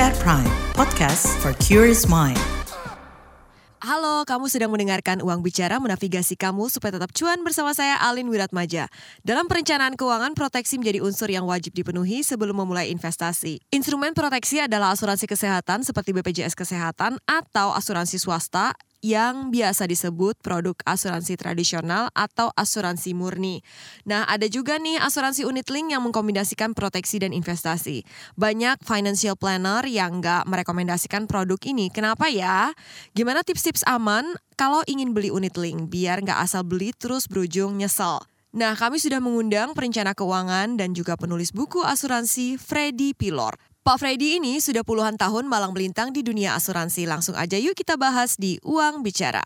KBR Prime, podcast for curious mind. Halo, kamu sedang mendengarkan Uang Bicara menavigasi kamu supaya tetap cuan bersama saya Alin Wiratmaja. Dalam perencanaan keuangan, proteksi menjadi unsur yang wajib dipenuhi sebelum memulai investasi. Instrumen proteksi adalah asuransi kesehatan seperti BPJS Kesehatan atau asuransi swasta yang biasa disebut produk asuransi tradisional atau asuransi murni. Nah, ada juga nih asuransi unit link yang mengkombinasikan proteksi dan investasi. Banyak financial planner yang nggak merekomendasikan produk ini. Kenapa ya? Gimana tips-tips aman kalau ingin beli unit link biar nggak asal beli terus berujung nyesel? Nah, kami sudah mengundang perencana keuangan dan juga penulis buku asuransi Freddy Pilor. Pak Freddy ini sudah puluhan tahun malang melintang di dunia asuransi. Langsung aja yuk kita bahas di Uang Bicara.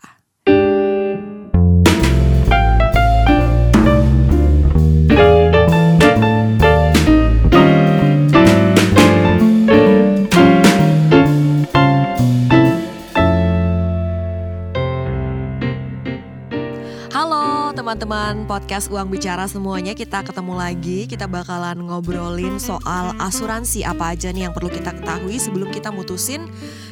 Teman-teman podcast Uang Bicara semuanya kita ketemu lagi. Kita bakalan ngobrolin soal asuransi apa aja nih yang perlu kita ketahui sebelum kita mutusin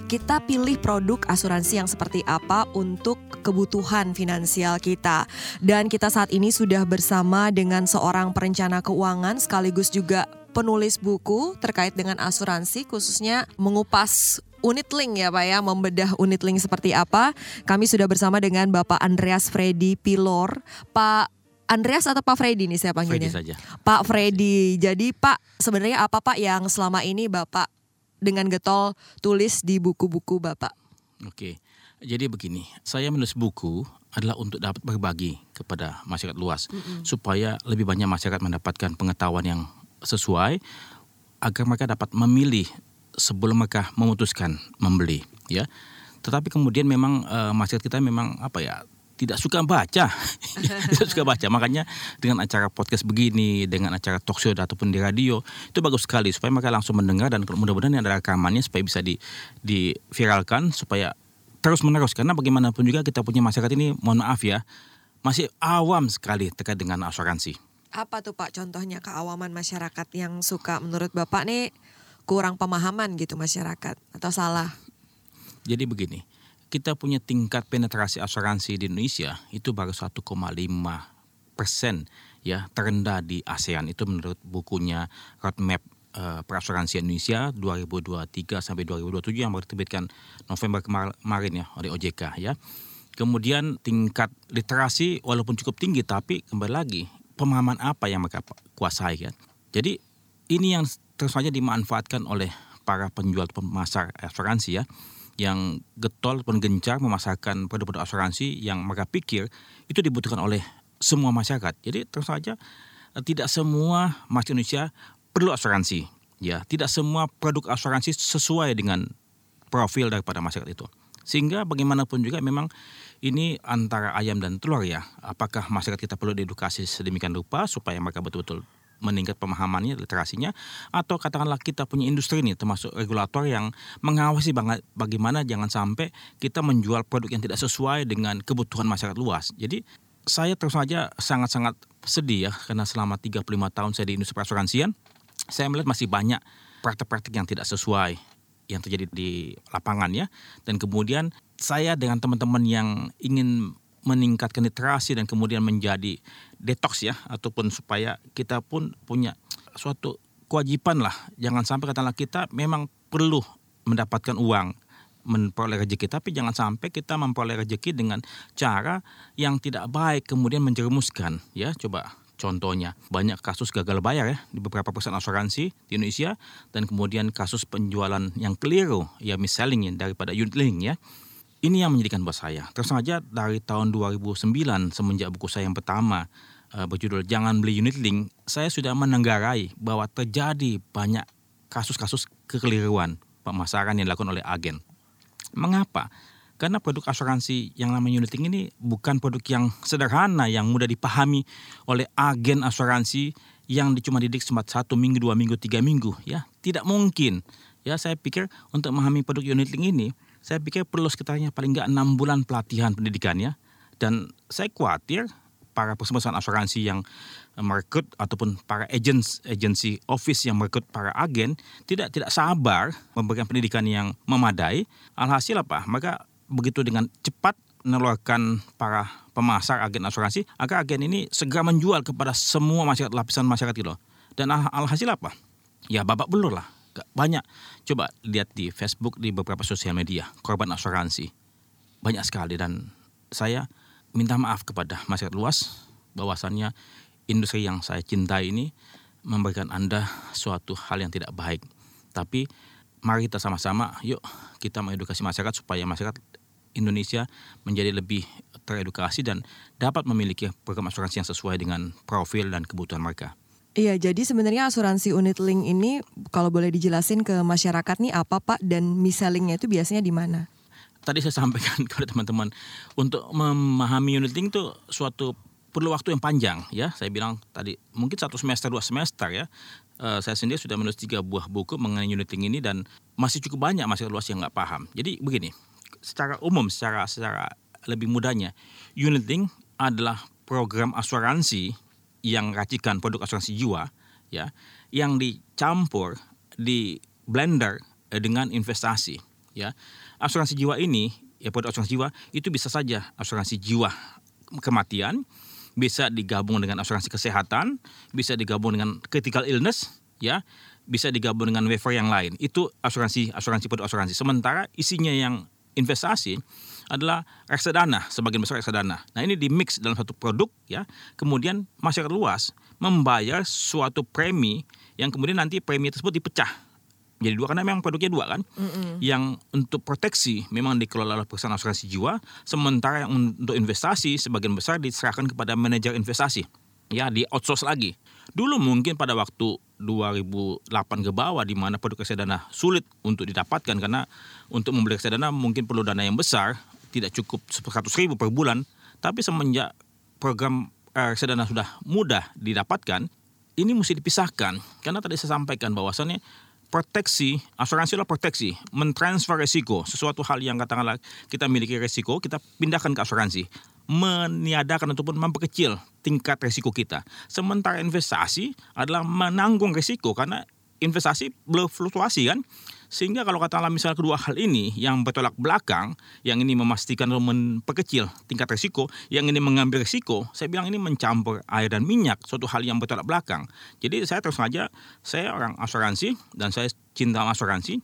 kita pilih produk asuransi yang seperti apa untuk kebutuhan finansial kita. Dan kita saat ini sudah bersama dengan seorang perencana keuangan sekaligus juga penulis buku terkait dengan asuransi khususnya mengupas unit link ya Pak ya, membedah unit link seperti apa. Kami sudah bersama dengan Bapak Andreas Freddy Pilor. Pak Andreas atau Pak Freddy nih saya panggilnya? Freddy saja. Pak Freddy. Jadi Pak, sebenarnya apa Pak yang selama ini Bapak dengan getol tulis di buku-buku Bapak? Oke. Jadi begini, saya menulis buku adalah untuk dapat berbagi kepada masyarakat luas supaya lebih banyak masyarakat mendapatkan pengetahuan yang sesuai agar mereka dapat memilih sebelum mereka memutuskan membeli ya. Tetapi kemudian memang eh, masyarakat kita memang apa ya tidak suka baca, tidak suka baca. Makanya dengan acara podcast begini, dengan acara talk show ataupun di radio itu bagus sekali supaya mereka langsung mendengar dan mudah-mudahan ada rekamannya supaya bisa di diviralkan supaya terus menerus karena bagaimanapun juga kita punya masyarakat ini mohon maaf ya masih awam sekali terkait dengan asuransi. Apa tuh Pak contohnya keawaman masyarakat yang suka menurut Bapak nih kurang pemahaman gitu masyarakat atau salah? Jadi begini, kita punya tingkat penetrasi asuransi di Indonesia itu baru 1,5 persen ya terendah di ASEAN itu menurut bukunya Roadmap eh, Perasuransian Indonesia 2023 sampai 2027 yang baru diterbitkan November kemar- kemarin ya oleh OJK ya. Kemudian tingkat literasi walaupun cukup tinggi tapi kembali lagi pemahaman apa yang mereka kuasai kan. Jadi ini yang terus saja dimanfaatkan oleh para penjual pemasar asuransi ya yang getol pun gencar memasarkan produk-produk asuransi yang mereka pikir itu dibutuhkan oleh semua masyarakat. Jadi terus saja eh, tidak semua masyarakat Indonesia perlu asuransi. Ya, tidak semua produk asuransi sesuai dengan profil daripada masyarakat itu. Sehingga bagaimanapun juga memang ini antara ayam dan telur ya. Apakah masyarakat kita perlu diedukasi sedemikian rupa supaya mereka betul-betul meningkat pemahamannya, literasinya, atau katakanlah kita punya industri nih, termasuk regulator yang mengawasi banget bagaimana jangan sampai kita menjual produk yang tidak sesuai dengan kebutuhan masyarakat luas. Jadi saya terus saja sangat-sangat sedih ya, karena selama 35 tahun saya di industri perasuransian, saya melihat masih banyak praktek-praktek yang tidak sesuai yang terjadi di lapangan ya. Dan kemudian saya dengan teman-teman yang ingin meningkatkan literasi dan kemudian menjadi detox ya ataupun supaya kita pun punya suatu kewajiban lah. Jangan sampai katakanlah kita memang perlu mendapatkan uang memperoleh rezeki tapi jangan sampai kita memperoleh rezeki dengan cara yang tidak baik kemudian menjerumuskan ya. Coba contohnya banyak kasus gagal bayar ya di beberapa perusahaan asuransi di Indonesia dan kemudian kasus penjualan yang keliru ya mis-selling daripada unit link ya ini yang menjadikan buat saya. Terus saja dari tahun 2009 semenjak buku saya yang pertama uh, berjudul Jangan Beli Unit Link, saya sudah menenggarai bahwa terjadi banyak kasus-kasus kekeliruan pemasaran yang dilakukan oleh agen. Mengapa? Karena produk asuransi yang namanya unit link ini bukan produk yang sederhana yang mudah dipahami oleh agen asuransi yang cuma didik cuma satu minggu, dua minggu, tiga minggu, ya tidak mungkin. Ya saya pikir untuk memahami produk unit link ini saya pikir perlu sekitarnya paling nggak enam bulan pelatihan pendidikannya dan saya khawatir para perusahaan asuransi yang merekrut ataupun para agents agency office yang merekrut para agen tidak tidak sabar memberikan pendidikan yang memadai. Alhasil apa? Maka begitu dengan cepat mengeluarkan para pemasar agen asuransi agar agen ini segera menjual kepada semua masyarakat lapisan masyarakat itu dan alhasil apa? Ya babak belur lah banyak coba lihat di Facebook di beberapa sosial media korban asuransi banyak sekali dan saya minta maaf kepada masyarakat luas bahwasannya industri yang saya cintai ini memberikan Anda suatu hal yang tidak baik. Tapi mari kita sama-sama yuk kita mengedukasi masyarakat supaya masyarakat Indonesia menjadi lebih teredukasi dan dapat memiliki program asuransi yang sesuai dengan profil dan kebutuhan mereka. Iya, jadi sebenarnya asuransi unit link ini kalau boleh dijelasin ke masyarakat nih apa Pak dan misalnya itu biasanya di mana? tadi saya sampaikan kepada teman-teman untuk memahami unit link itu suatu perlu waktu yang panjang ya. Saya bilang tadi mungkin satu semester dua semester ya. Uh, saya sendiri sudah menulis tiga buah buku mengenai unit link ini dan masih cukup banyak masyarakat luas yang nggak paham. Jadi begini, secara umum, secara secara lebih mudahnya, unit link adalah program asuransi yang racikan produk asuransi jiwa ya, yang dicampur di blender eh, dengan investasi ya asuransi jiwa ini, ya produk asuransi jiwa itu bisa saja asuransi jiwa kematian, bisa digabung dengan asuransi kesehatan, bisa digabung dengan critical illness, ya, bisa digabung dengan waiver yang lain. Itu asuransi asuransi produk asuransi. Sementara isinya yang investasi adalah reksadana, sebagian besar reksadana. Nah ini di mix dalam satu produk ya, kemudian masyarakat luas membayar suatu premi yang kemudian nanti premi tersebut dipecah jadi dua karena memang produknya dua kan. Mm-hmm. Yang untuk proteksi memang dikelola oleh perusahaan asuransi jiwa, sementara yang untuk investasi sebagian besar diserahkan kepada manajer investasi. Ya, di outsource lagi. Dulu mungkin pada waktu 2008 ke bawah di mana produk reksadana sulit untuk didapatkan karena untuk membeli reksadana mungkin perlu dana yang besar, tidak cukup 100 ribu per bulan. Tapi semenjak program eh, reksadana sudah mudah didapatkan, ini mesti dipisahkan. Karena tadi saya sampaikan bahwasannya proteksi, asuransi adalah proteksi, mentransfer resiko, sesuatu hal yang katakanlah kita miliki resiko, kita pindahkan ke asuransi, meniadakan ataupun memperkecil tingkat resiko kita. Sementara investasi adalah menanggung resiko karena investasi berfluktuasi kan. Sehingga kalau katakanlah misalnya kedua hal ini yang bertolak belakang, yang ini memastikan atau memperkecil tingkat risiko, yang ini mengambil risiko, saya bilang ini mencampur air dan minyak, suatu hal yang bertolak belakang. Jadi saya terus saja, saya orang asuransi dan saya cinta asuransi,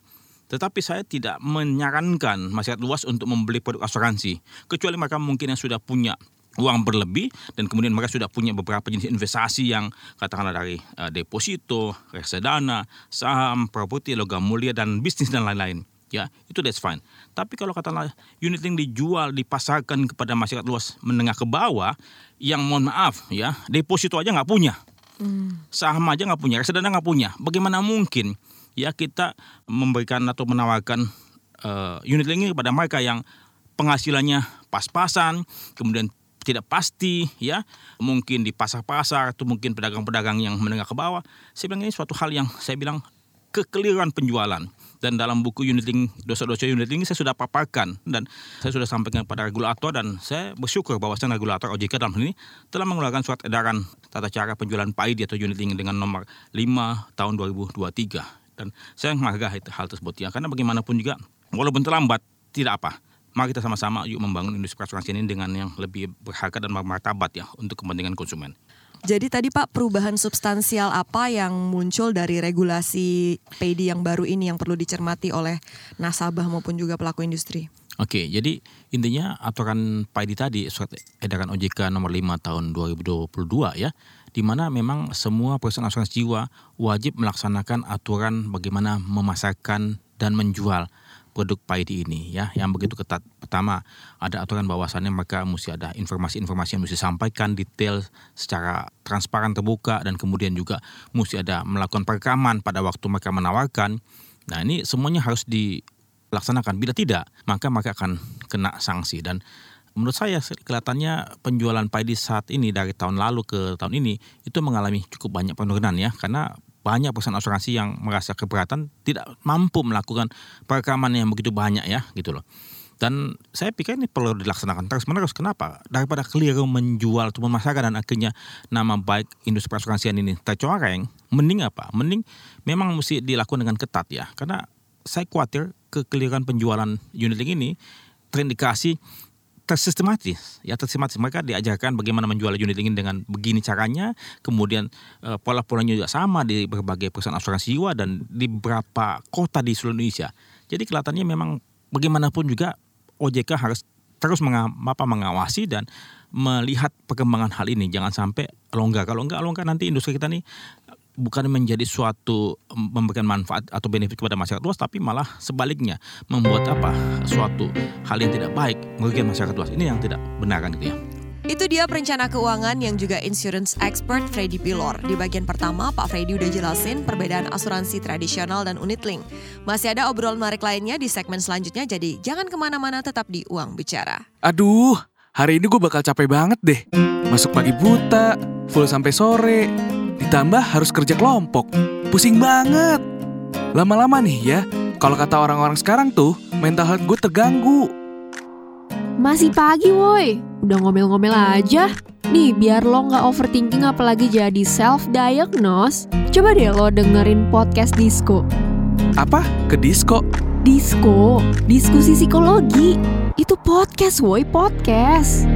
tetapi saya tidak menyarankan masyarakat luas untuk membeli produk asuransi, kecuali mereka mungkin yang sudah punya uang berlebih dan kemudian mereka sudah punya beberapa jenis investasi yang katakanlah dari uh, deposito, reksadana, saham, properti, logam mulia dan bisnis dan lain-lain. Ya, itu that's fine. Tapi kalau katakanlah unit yang dijual, dipasarkan kepada masyarakat luas menengah ke bawah, yang mohon maaf ya, deposito aja nggak punya. Hmm. Saham aja nggak punya, reksadana nggak punya. Bagaimana mungkin ya kita memberikan atau menawarkan uh, unit link kepada mereka yang penghasilannya pas-pasan, kemudian tidak pasti ya. Mungkin di pasar-pasar atau mungkin pedagang-pedagang yang menengah ke bawah. Saya bilang ini suatu hal yang saya bilang kekeliruan penjualan. Dan dalam buku uniting dosa-dosa uniting saya sudah paparkan. Dan saya sudah sampaikan kepada regulator dan saya bersyukur bahwasan regulator OJK dalam hal ini telah mengeluarkan surat edaran tata cara penjualan PAID atau uniting dengan nomor 5 tahun 2023 dan saya menghargai hal tersebut ya karena bagaimanapun juga walaupun terlambat tidak apa mari kita sama-sama yuk membangun industri asuransi ini dengan yang lebih berharga dan bermartabat ya untuk kepentingan konsumen. Jadi tadi Pak perubahan substansial apa yang muncul dari regulasi PD yang baru ini yang perlu dicermati oleh nasabah maupun juga pelaku industri? Oke, jadi intinya aturan PD tadi surat edaran OJK nomor 5 tahun 2022 ya, di mana memang semua perusahaan asuransi jiwa wajib melaksanakan aturan bagaimana memasarkan dan menjual produk PID ini ya yang begitu ketat. Pertama, ada aturan bahwasannya mereka mesti ada informasi-informasi yang mesti sampaikan detail secara transparan terbuka dan kemudian juga mesti ada melakukan perekaman pada waktu mereka menawarkan. Nah, ini semuanya harus dilaksanakan. Bila tidak, maka mereka akan kena sanksi dan menurut saya kelihatannya penjualan PID saat ini dari tahun lalu ke tahun ini itu mengalami cukup banyak penurunan ya karena banyak perusahaan asuransi yang merasa keberatan tidak mampu melakukan perekaman yang begitu banyak ya gitu loh. Dan saya pikir ini perlu dilaksanakan terus menerus. Kenapa? Daripada keliru menjual atau memasarkan dan akhirnya nama baik industri perasuransian ini tercoreng, mending apa? Mending memang mesti dilakukan dengan ketat ya. Karena saya khawatir kekeliruan penjualan unit ini terindikasi tersistematis. Ya tersistematis. Mereka diajarkan bagaimana menjual unit link dengan begini caranya. Kemudian uh, pola-polanya juga sama di berbagai perusahaan asuransi jiwa dan di beberapa kota di seluruh Indonesia. Jadi kelihatannya memang bagaimanapun juga OJK harus terus mengapa mengawasi dan melihat perkembangan hal ini. Jangan sampai longgar. Kalau enggak longgar nanti industri kita nih bukan menjadi suatu memberikan manfaat atau benefit kepada masyarakat luas tapi malah sebaliknya membuat apa suatu hal yang tidak baik merugikan masyarakat luas ini yang tidak benar kan gitu ya itu dia perencana keuangan yang juga insurance expert Freddy Pilor. Di bagian pertama, Pak Freddy udah jelasin perbedaan asuransi tradisional dan unit link. Masih ada obrolan menarik lainnya di segmen selanjutnya, jadi jangan ke mana-mana tetap di Uang Bicara. Aduh, hari ini gue bakal capek banget deh. Masuk pagi buta, full sampai sore, Ditambah harus kerja kelompok. Pusing banget. Lama-lama nih ya, kalau kata orang-orang sekarang tuh, mental health gue terganggu. Masih pagi woi, udah ngomel-ngomel aja. Nih, biar lo nggak overthinking apalagi jadi self-diagnose, coba deh lo dengerin podcast Disco. Apa? Ke disco? Disco, diskusi psikologi. Itu podcast woi, podcast.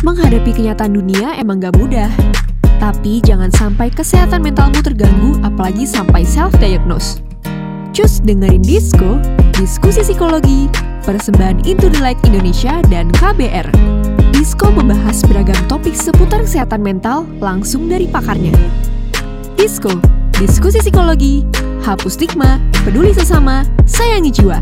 Menghadapi kenyataan dunia emang gak mudah. Tapi jangan sampai kesehatan mentalmu terganggu apalagi sampai self-diagnose. Cus dengerin Disco, diskusi psikologi, persembahan Into the Light Indonesia dan KBR. Disco membahas beragam topik seputar kesehatan mental langsung dari pakarnya. Disco, diskusi psikologi, hapus stigma, peduli sesama, sayangi jiwa.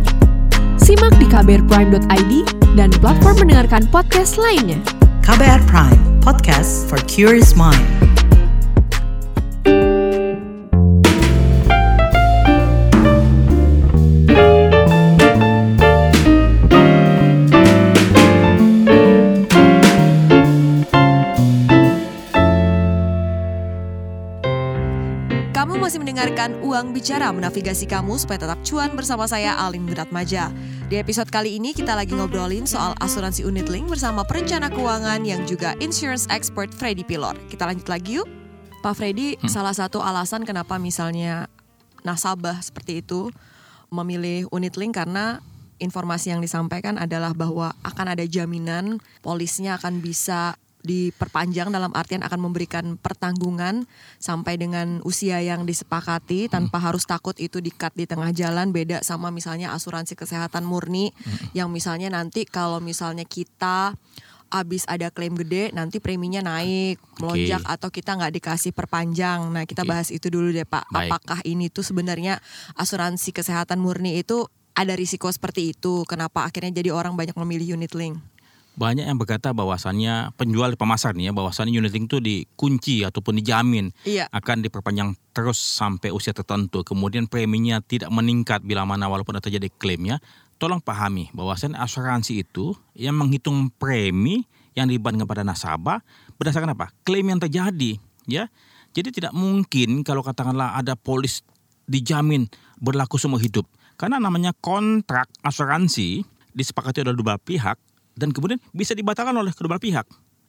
Simak di kbrprime.id dan platform mendengarkan podcast lainnya. KBR Prime, podcast for curious mind. Kamu masih mendengarkan Uang Bicara menavigasi kamu supaya tetap cuan bersama saya Alin Wiratmaja. Di episode kali ini kita lagi ngobrolin soal asuransi unit link bersama perencana keuangan yang juga insurance expert Freddy Pilor. Kita lanjut lagi yuk. Pak Freddy, salah satu alasan kenapa misalnya nasabah seperti itu memilih unit link karena informasi yang disampaikan adalah bahwa akan ada jaminan polisnya akan bisa diperpanjang dalam artian akan memberikan pertanggungan sampai dengan usia yang disepakati tanpa harus takut itu dikat di tengah jalan. Beda sama misalnya asuransi kesehatan murni yang misalnya nanti kalau misalnya kita abis ada klaim gede nanti preminya naik melonjak atau kita nggak dikasih perpanjang. Nah kita Oke. bahas itu dulu deh pak. Baik. apakah ini tuh sebenarnya asuransi kesehatan murni itu ada risiko seperti itu? Kenapa akhirnya jadi orang banyak memilih unit link banyak yang berkata bahwasannya penjual pemasar nih ya bahwasannya unit link itu dikunci ataupun dijamin Iya. akan diperpanjang terus sampai usia tertentu. Kemudian preminya tidak meningkat bila mana walaupun ada terjadi klaimnya tolong pahami bahwasannya asuransi itu yang menghitung premi yang dibebankan kepada nasabah berdasarkan apa? Klaim yang terjadi ya. Jadi tidak mungkin kalau katakanlah ada polis dijamin berlaku semua hidup. Karena namanya kontrak asuransi disepakati oleh dua pihak dan kemudian bisa dibatalkan oleh kedua pihak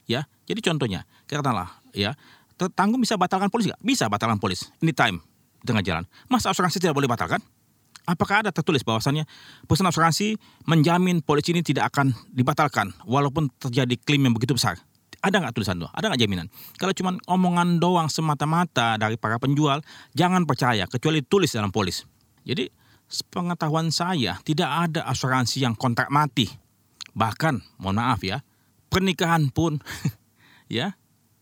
ya jadi contohnya katakanlah ya tanggung bisa batalkan polis nggak bisa batalkan polis anytime di tengah jalan masa asuransi tidak boleh batalkan apakah ada tertulis bahwasannya perusahaan asuransi menjamin polis ini tidak akan dibatalkan walaupun terjadi klaim yang begitu besar ada nggak tulisan itu? Ada nggak jaminan? Kalau cuma omongan doang semata-mata dari para penjual, jangan percaya kecuali tulis dalam polis. Jadi pengetahuan saya tidak ada asuransi yang kontrak mati. Bahkan, mohon maaf ya, pernikahan pun ya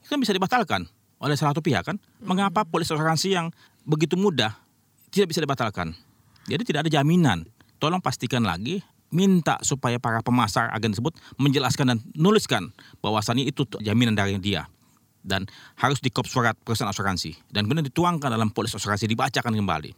kan bisa dibatalkan oleh salah satu pihak kan. Mengapa polis asuransi yang begitu mudah tidak bisa dibatalkan? Jadi tidak ada jaminan. Tolong pastikan lagi minta supaya para pemasar agen tersebut menjelaskan dan nuliskan bahwasannya itu jaminan dari dia dan harus dikop surat perusahaan asuransi dan kemudian dituangkan dalam polis asuransi dibacakan kembali.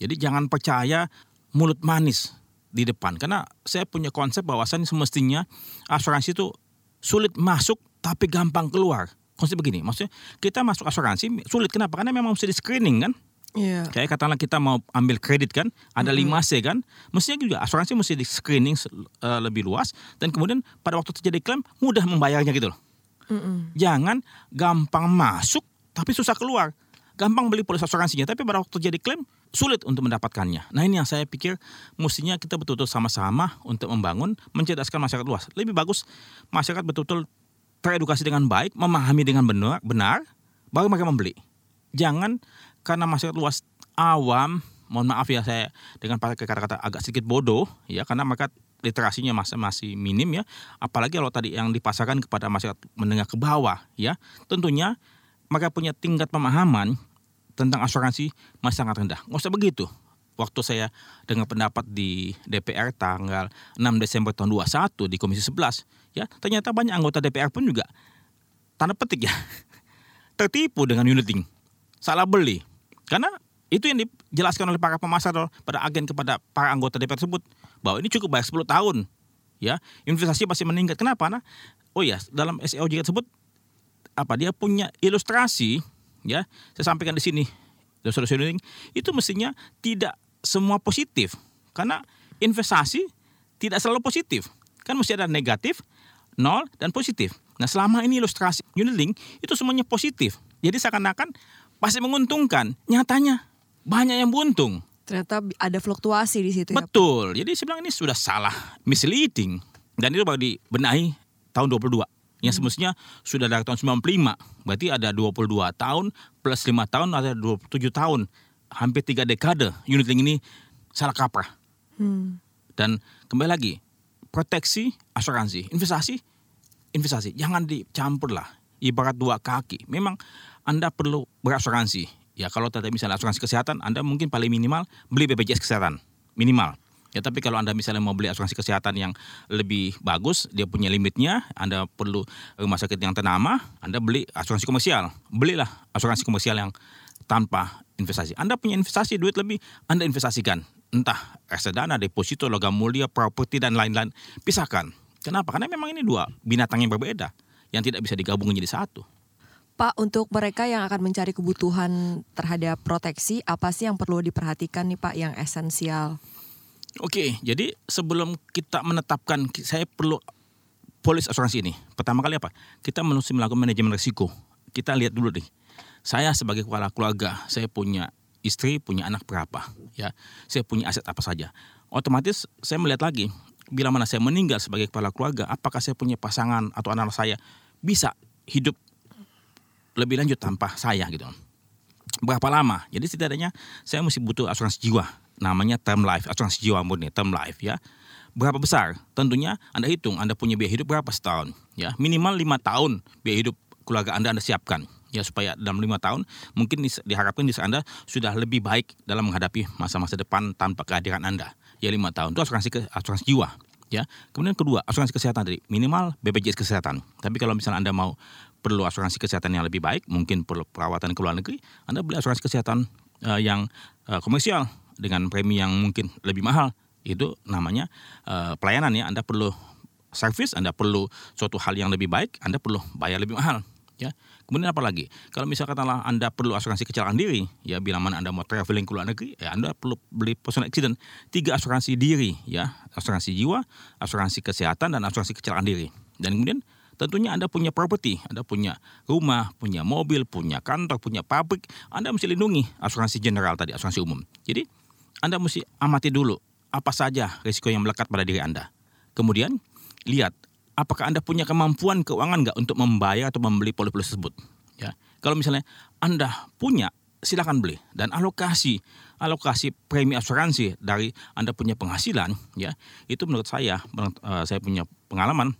Jadi jangan percaya mulut manis di depan karena saya punya konsep bahwasannya semestinya asuransi itu sulit masuk tapi gampang keluar. Konsep begini, maksudnya kita masuk asuransi sulit kenapa? Karena memang mesti di screening kan. Iya. Kayak katakanlah kita mau ambil kredit kan, ada 5C kan, mestinya juga asuransi mesti di screening eh, lebih luas dan kemudian pada waktu terjadi klaim mudah membayarnya gitu loh. Jangan gampang masuk tapi susah keluar. Gampang beli polis asuransinya tapi pada waktu terjadi klaim sulit untuk mendapatkannya. Nah ini yang saya pikir mestinya kita betul-betul sama-sama untuk membangun, mencerdaskan masyarakat luas. Lebih bagus masyarakat betul-betul teredukasi dengan baik, memahami dengan benar, benar baru mereka membeli. Jangan karena masyarakat luas awam, mohon maaf ya saya dengan pakai kata-kata agak sedikit bodoh ya karena mereka literasinya masih masih minim ya. Apalagi kalau tadi yang dipasarkan kepada masyarakat menengah ke bawah ya. Tentunya mereka punya tingkat pemahaman tentang asuransi masih sangat rendah. Nggak usah begitu. Waktu saya dengar pendapat di DPR tanggal 6 Desember tahun 21 di Komisi 11, ya ternyata banyak anggota DPR pun juga tanda petik ya tertipu dengan unit link. Salah beli. Karena itu yang dijelaskan oleh para pemasar pada agen kepada para anggota DPR tersebut bahwa ini cukup bayar 10 tahun. Ya, investasi pasti meningkat. Kenapa? Nah, oh ya, dalam SEOJ tersebut apa dia punya ilustrasi ya. Saya sampaikan di sini. Saudara-saudara itu mestinya tidak semua positif. Karena investasi tidak selalu positif. Kan mesti ada negatif, nol dan positif. Nah, selama ini ilustrasi unit link itu semuanya positif. Jadi seakan-akan pasti menguntungkan. Nyatanya banyak yang buntung. Ternyata ada fluktuasi di situ ya. Betul. Jadi saya bilang ini sudah salah, misleading. Dan itu baru dibenahi tahun 22. Yang semestinya sudah dari tahun 95. Berti ada 22 tahun plus 5 tahun ada 27 tahun. Hampir 3 dekade unit link ini salah kaprah. Hmm. Dan kembali lagi, proteksi asuransi, investasi, investasi. Jangan dicampur lah. Ibarat dua kaki. Memang Anda perlu berasuransi. Ya kalau tadi misalnya asuransi kesehatan, Anda mungkin paling minimal beli BPJS kesehatan. Minimal. Ya tapi kalau Anda misalnya mau beli asuransi kesehatan yang lebih bagus, dia punya limitnya, Anda perlu rumah sakit yang ternama, Anda beli asuransi komersial. Belilah asuransi komersial yang tanpa investasi. Anda punya investasi duit lebih, Anda investasikan. Entah reksadana, deposito, logam mulia, properti dan lain-lain. Pisahkan. Kenapa? Karena memang ini dua binatang yang berbeda yang tidak bisa digabung menjadi satu. Pak, untuk mereka yang akan mencari kebutuhan terhadap proteksi, apa sih yang perlu diperhatikan nih Pak yang esensial? Oke, jadi sebelum kita menetapkan saya perlu polis asuransi ini. Pertama kali apa? Kita mesti melakukan manajemen risiko. Kita lihat dulu nih. Saya sebagai kepala keluarga, saya punya istri, punya anak berapa, ya. Saya punya aset apa saja. Otomatis saya melihat lagi bila mana saya meninggal sebagai kepala keluarga, apakah saya punya pasangan atau anak saya bisa hidup lebih lanjut tanpa saya gitu berapa lama. Jadi setidaknya saya mesti butuh asuransi jiwa. Namanya term life, asuransi jiwa murni, term life ya. Berapa besar? Tentunya Anda hitung, Anda punya biaya hidup berapa setahun. Ya, minimal lima tahun biaya hidup keluarga Anda Anda siapkan. Ya, supaya dalam lima tahun mungkin diharapkan diri Anda sudah lebih baik dalam menghadapi masa-masa depan tanpa kehadiran Anda. Ya, lima tahun itu asuransi ke, asuransi jiwa. Ya, kemudian kedua asuransi kesehatan tadi minimal BPJS kesehatan. Tapi kalau misalnya Anda mau perlu asuransi kesehatan yang lebih baik, mungkin perlu perawatan ke luar negeri, Anda beli asuransi kesehatan eh, yang eh, komersial dengan premi yang mungkin lebih mahal. Itu namanya eh, pelayanan ya. Anda perlu servis, Anda perlu suatu hal yang lebih baik, Anda perlu bayar lebih mahal. Ya. Kemudian apa lagi? Kalau misalkan katakanlah Anda perlu asuransi kecelakaan diri, ya bila mana Anda mau traveling ke luar negeri, ya Anda perlu beli personal accident. Tiga asuransi diri, ya, asuransi jiwa, asuransi kesehatan dan asuransi kecelakaan diri. Dan kemudian tentunya Anda punya properti, Anda punya rumah, punya mobil, punya kantor, punya pabrik, Anda mesti lindungi asuransi general tadi, asuransi umum. Jadi Anda mesti amati dulu apa saja risiko yang melekat pada diri Anda. Kemudian lihat apakah Anda punya kemampuan keuangan nggak untuk membayar atau membeli polis-polis tersebut. Ya, kalau misalnya Anda punya, silakan beli dan alokasi alokasi premi asuransi dari Anda punya penghasilan, ya itu menurut saya, eh, saya punya pengalaman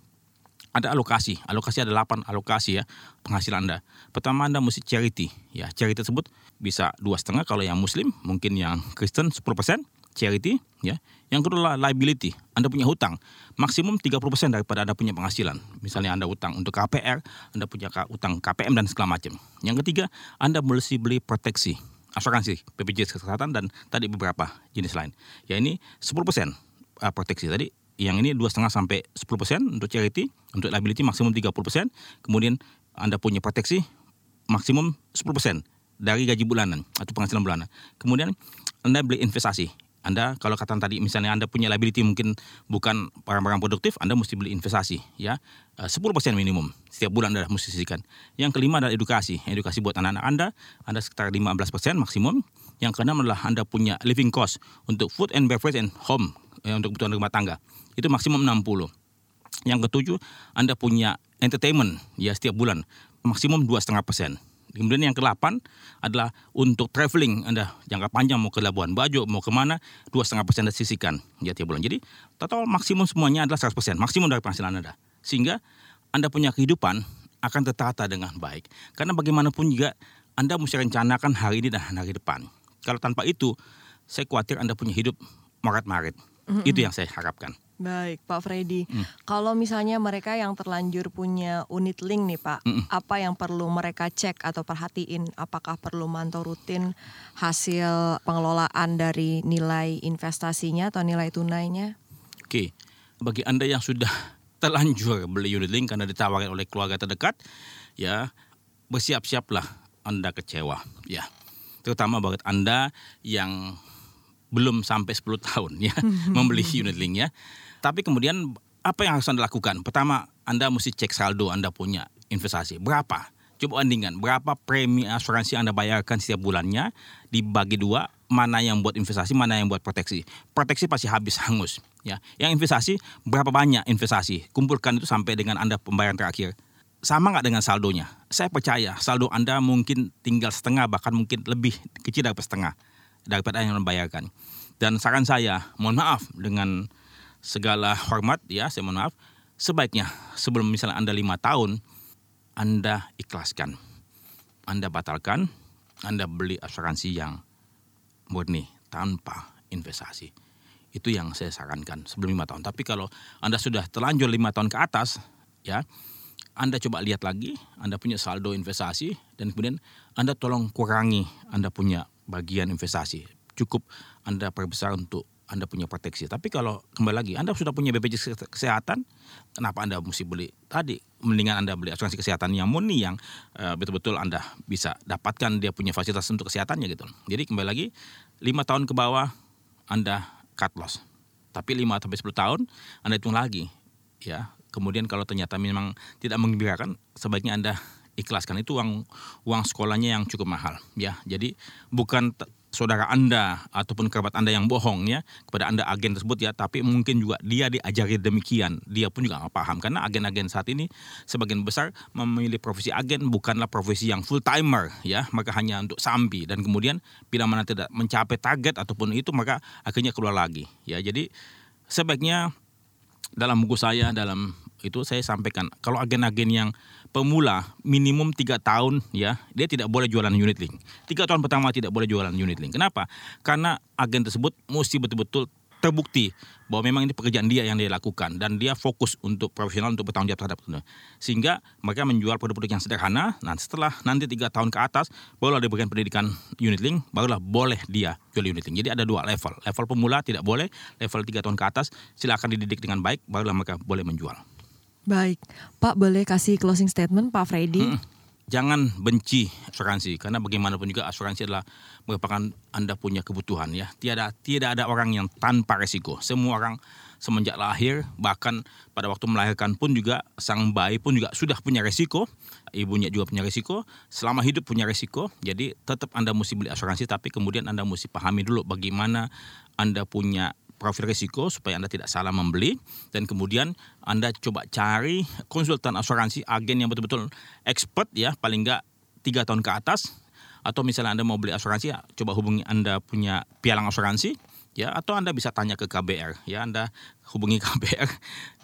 ada alokasi. Alokasi ada 8 alokasi ya penghasilan Anda. Pertama Anda mesti charity. Ya, charity tersebut bisa dua setengah kalau yang muslim, mungkin yang Kristen 10% charity ya. Yang kedua liability. Anda punya hutang maksimum 30% daripada Anda punya penghasilan. Misalnya Anda hutang untuk KPR, Anda punya hutang KPM dan segala macam. Yang ketiga, Anda mesti beli proteksi asuransi BPJS kesehatan dan tadi beberapa jenis lain. Ya ini 10% uh, proteksi tadi yang ini dua setengah sampai 10% untuk charity, untuk liability maksimum 30%, kemudian Anda punya proteksi maksimum 10%. dari gaji bulanan atau penghasilan bulanan. Kemudian Anda beli investasi. Anda kalau kata tadi misalnya Anda punya liability mungkin bukan barang-barang produktif, Anda mesti beli investasi ya. Eh, 10% minimum setiap bulan Anda mesti sisihkan. Yang kelima adalah edukasi. Edukasi buat anak-anak Anda, Anda sekitar 15% maksimum. Yang keenam adalah Anda punya living cost untuk food and beverage and home ya, untuk kebutuhan rumah tangga. Itu maksimum 60. Yang ketujuh, Anda punya entertainment ya setiap bulan maksimum dua setengah persen. Kemudian yang ke-8 adalah untuk traveling Anda jangka panjang mau ke Labuan Bajo, mau ke mana, dua setengah persen Anda sisihkan ya tiap bulan. Jadi total maksimum semuanya adalah 100 persen, maksimum dari penghasilan Anda. Sehingga Anda punya kehidupan akan tertata dengan baik. Karena bagaimanapun juga Anda mesti rencanakan hari ini dan hari depan. Kalau tanpa itu, saya khawatir Anda punya hidup maret-maret. Itu yang saya harapkan. Baik, Pak Freddy. Kalau misalnya mereka yang terlanjur punya unit link nih, Pak, apa yang perlu mereka cek atau perhatiin? Apakah perlu mantau rutin hasil pengelolaan dari nilai investasinya atau nilai tunainya? Oke, bagi Anda yang sudah terlanjur beli unit link karena ditawarkan oleh keluarga terdekat, ya bersiap-siaplah Anda kecewa, ya. Terutama buat Anda yang belum sampai 10 tahun ya membeli unit link ya. Tapi kemudian apa yang harus Anda lakukan? Pertama, Anda mesti cek saldo Anda punya investasi. Berapa? Coba bandingkan berapa premi asuransi Anda bayarkan setiap bulannya dibagi dua, mana yang buat investasi, mana yang buat proteksi. Proteksi pasti habis hangus ya. Yang investasi berapa banyak investasi? Kumpulkan itu sampai dengan Anda pembayaran terakhir. Sama nggak dengan saldonya? Saya percaya saldo Anda mungkin tinggal setengah bahkan mungkin lebih kecil dari setengah daripada yang Anda bayarkan. Dan saran saya, mohon maaf dengan segala hormat ya, saya mohon maaf, sebaiknya sebelum misalnya Anda lima tahun, Anda ikhlaskan. Anda batalkan, Anda beli asuransi yang murni tanpa investasi. Itu yang saya sarankan sebelum lima tahun. Tapi kalau Anda sudah terlanjur lima tahun ke atas, ya, Anda coba lihat lagi, Anda punya saldo investasi, dan kemudian Anda tolong kurangi Anda punya bagian investasi. Cukup Anda perbesar untuk Anda punya proteksi. Tapi kalau kembali lagi, Anda sudah punya BPJS Kesehatan, kenapa Anda mesti beli tadi? Mendingan Anda beli asuransi kesehatan yang murni yang eh, betul-betul Anda bisa dapatkan dia punya fasilitas untuk kesehatannya gitu. Jadi kembali lagi, lima tahun ke bawah Anda cut loss. Tapi 5 sampai 10 tahun Anda hitung lagi ya. Kemudian kalau ternyata memang tidak menggembirakan, sebaiknya Anda ikhlaskan itu uang uang sekolahnya yang cukup mahal ya. Jadi bukan saudara Anda ataupun kerabat Anda yang bohong ya kepada Anda agen tersebut ya, tapi mungkin juga dia diajari demikian. Dia pun juga nggak paham karena agen-agen saat ini sebagian besar memilih profesi agen bukanlah profesi yang full timer ya, maka hanya untuk sambi dan kemudian bila mana tidak mencapai target ataupun itu maka akhirnya keluar lagi ya. Jadi sebaiknya dalam buku saya dalam itu saya sampaikan kalau agen-agen yang pemula minimum tiga tahun ya dia tidak boleh jualan unit link. Tiga tahun pertama tidak boleh jualan unit link. Kenapa? Karena agen tersebut mesti betul-betul terbukti bahwa memang ini pekerjaan dia yang dia lakukan dan dia fokus untuk profesional untuk bertanggung jawab terhadap itu. Sehingga mereka menjual produk-produk yang sederhana nah setelah nanti tiga tahun ke atas barulah diberikan pendidikan unit link barulah boleh dia jual unit link. Jadi ada dua level. Level pemula tidak boleh level tiga tahun ke atas silakan dididik dengan baik barulah mereka boleh menjual Baik, Pak boleh kasih closing statement Pak Freddy? Mm-mm. Jangan benci asuransi karena bagaimanapun juga asuransi adalah merupakan Anda punya kebutuhan ya. Tiada tidak ada orang yang tanpa resiko. Semua orang semenjak lahir bahkan pada waktu melahirkan pun juga sang bayi pun juga sudah punya resiko. Ibunya juga punya resiko, selama hidup punya resiko. Jadi tetap Anda mesti beli asuransi tapi kemudian Anda mesti pahami dulu bagaimana Anda punya profil risiko supaya Anda tidak salah membeli. Dan kemudian Anda coba cari konsultan asuransi agen yang betul-betul expert ya paling enggak tiga tahun ke atas. Atau misalnya Anda mau beli asuransi ya, coba hubungi Anda punya pialang asuransi ya. Atau Anda bisa tanya ke KBR ya. Anda hubungi KBR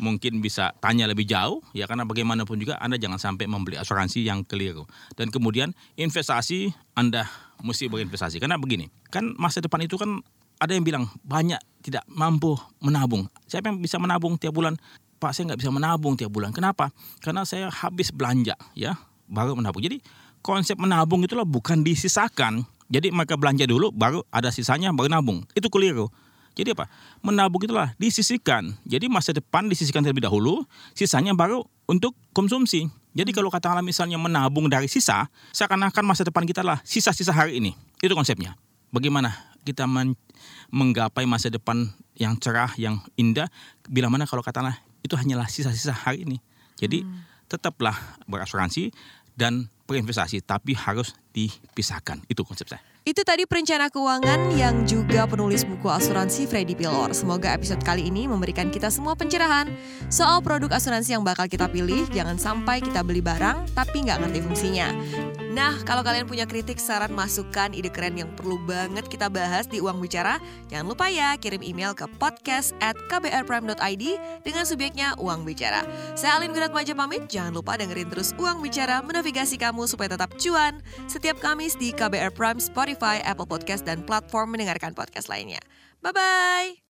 mungkin bisa tanya lebih jauh ya. Karena bagaimanapun juga Anda jangan sampai membeli asuransi yang keliru. Dan kemudian investasi Anda mesti berinvestasi. Karena begini kan masa depan itu kan ada yang bilang banyak tidak mampu menabung. Siapa yang bisa menabung tiap bulan? Pak saya nggak bisa menabung tiap bulan. Kenapa? Karena saya habis belanja ya baru menabung. Jadi konsep menabung itulah bukan disisakan. Jadi mereka belanja dulu baru ada sisanya baru nabung. Itu keliru. Jadi apa? Menabung itulah disisihkan. Jadi masa depan disisihkan terlebih dahulu, sisanya baru untuk konsumsi. Jadi kalau katakanlah misalnya menabung dari sisa, seakan-akan masa depan kita lah sisa-sisa hari ini. Itu konsepnya. Bagaimana kita men- menggapai masa depan yang cerah, yang indah, bila mana kalau katakanlah itu hanyalah sisa-sisa hari ini. Jadi tetaplah berasuransi dan berinvestasi, tapi harus dipisahkan. Itu konsep saya. Itu tadi perencana keuangan yang juga penulis buku asuransi Freddy Pilor. Semoga episode kali ini memberikan kita semua pencerahan soal produk asuransi yang bakal kita pilih. Jangan sampai kita beli barang tapi nggak ngerti fungsinya. Nah, kalau kalian punya kritik, saran, masukan, ide keren yang perlu banget kita bahas di Uang Bicara, jangan lupa ya kirim email ke podcast at kbrprime.id dengan subjeknya Uang Bicara. Saya Alin Wiratmaja pamit, jangan lupa dengerin terus Uang Bicara menavigasi kamu supaya tetap cuan setiap Kamis di KBR Prime, Spotify, Apple Podcast, dan platform mendengarkan podcast lainnya. Bye-bye!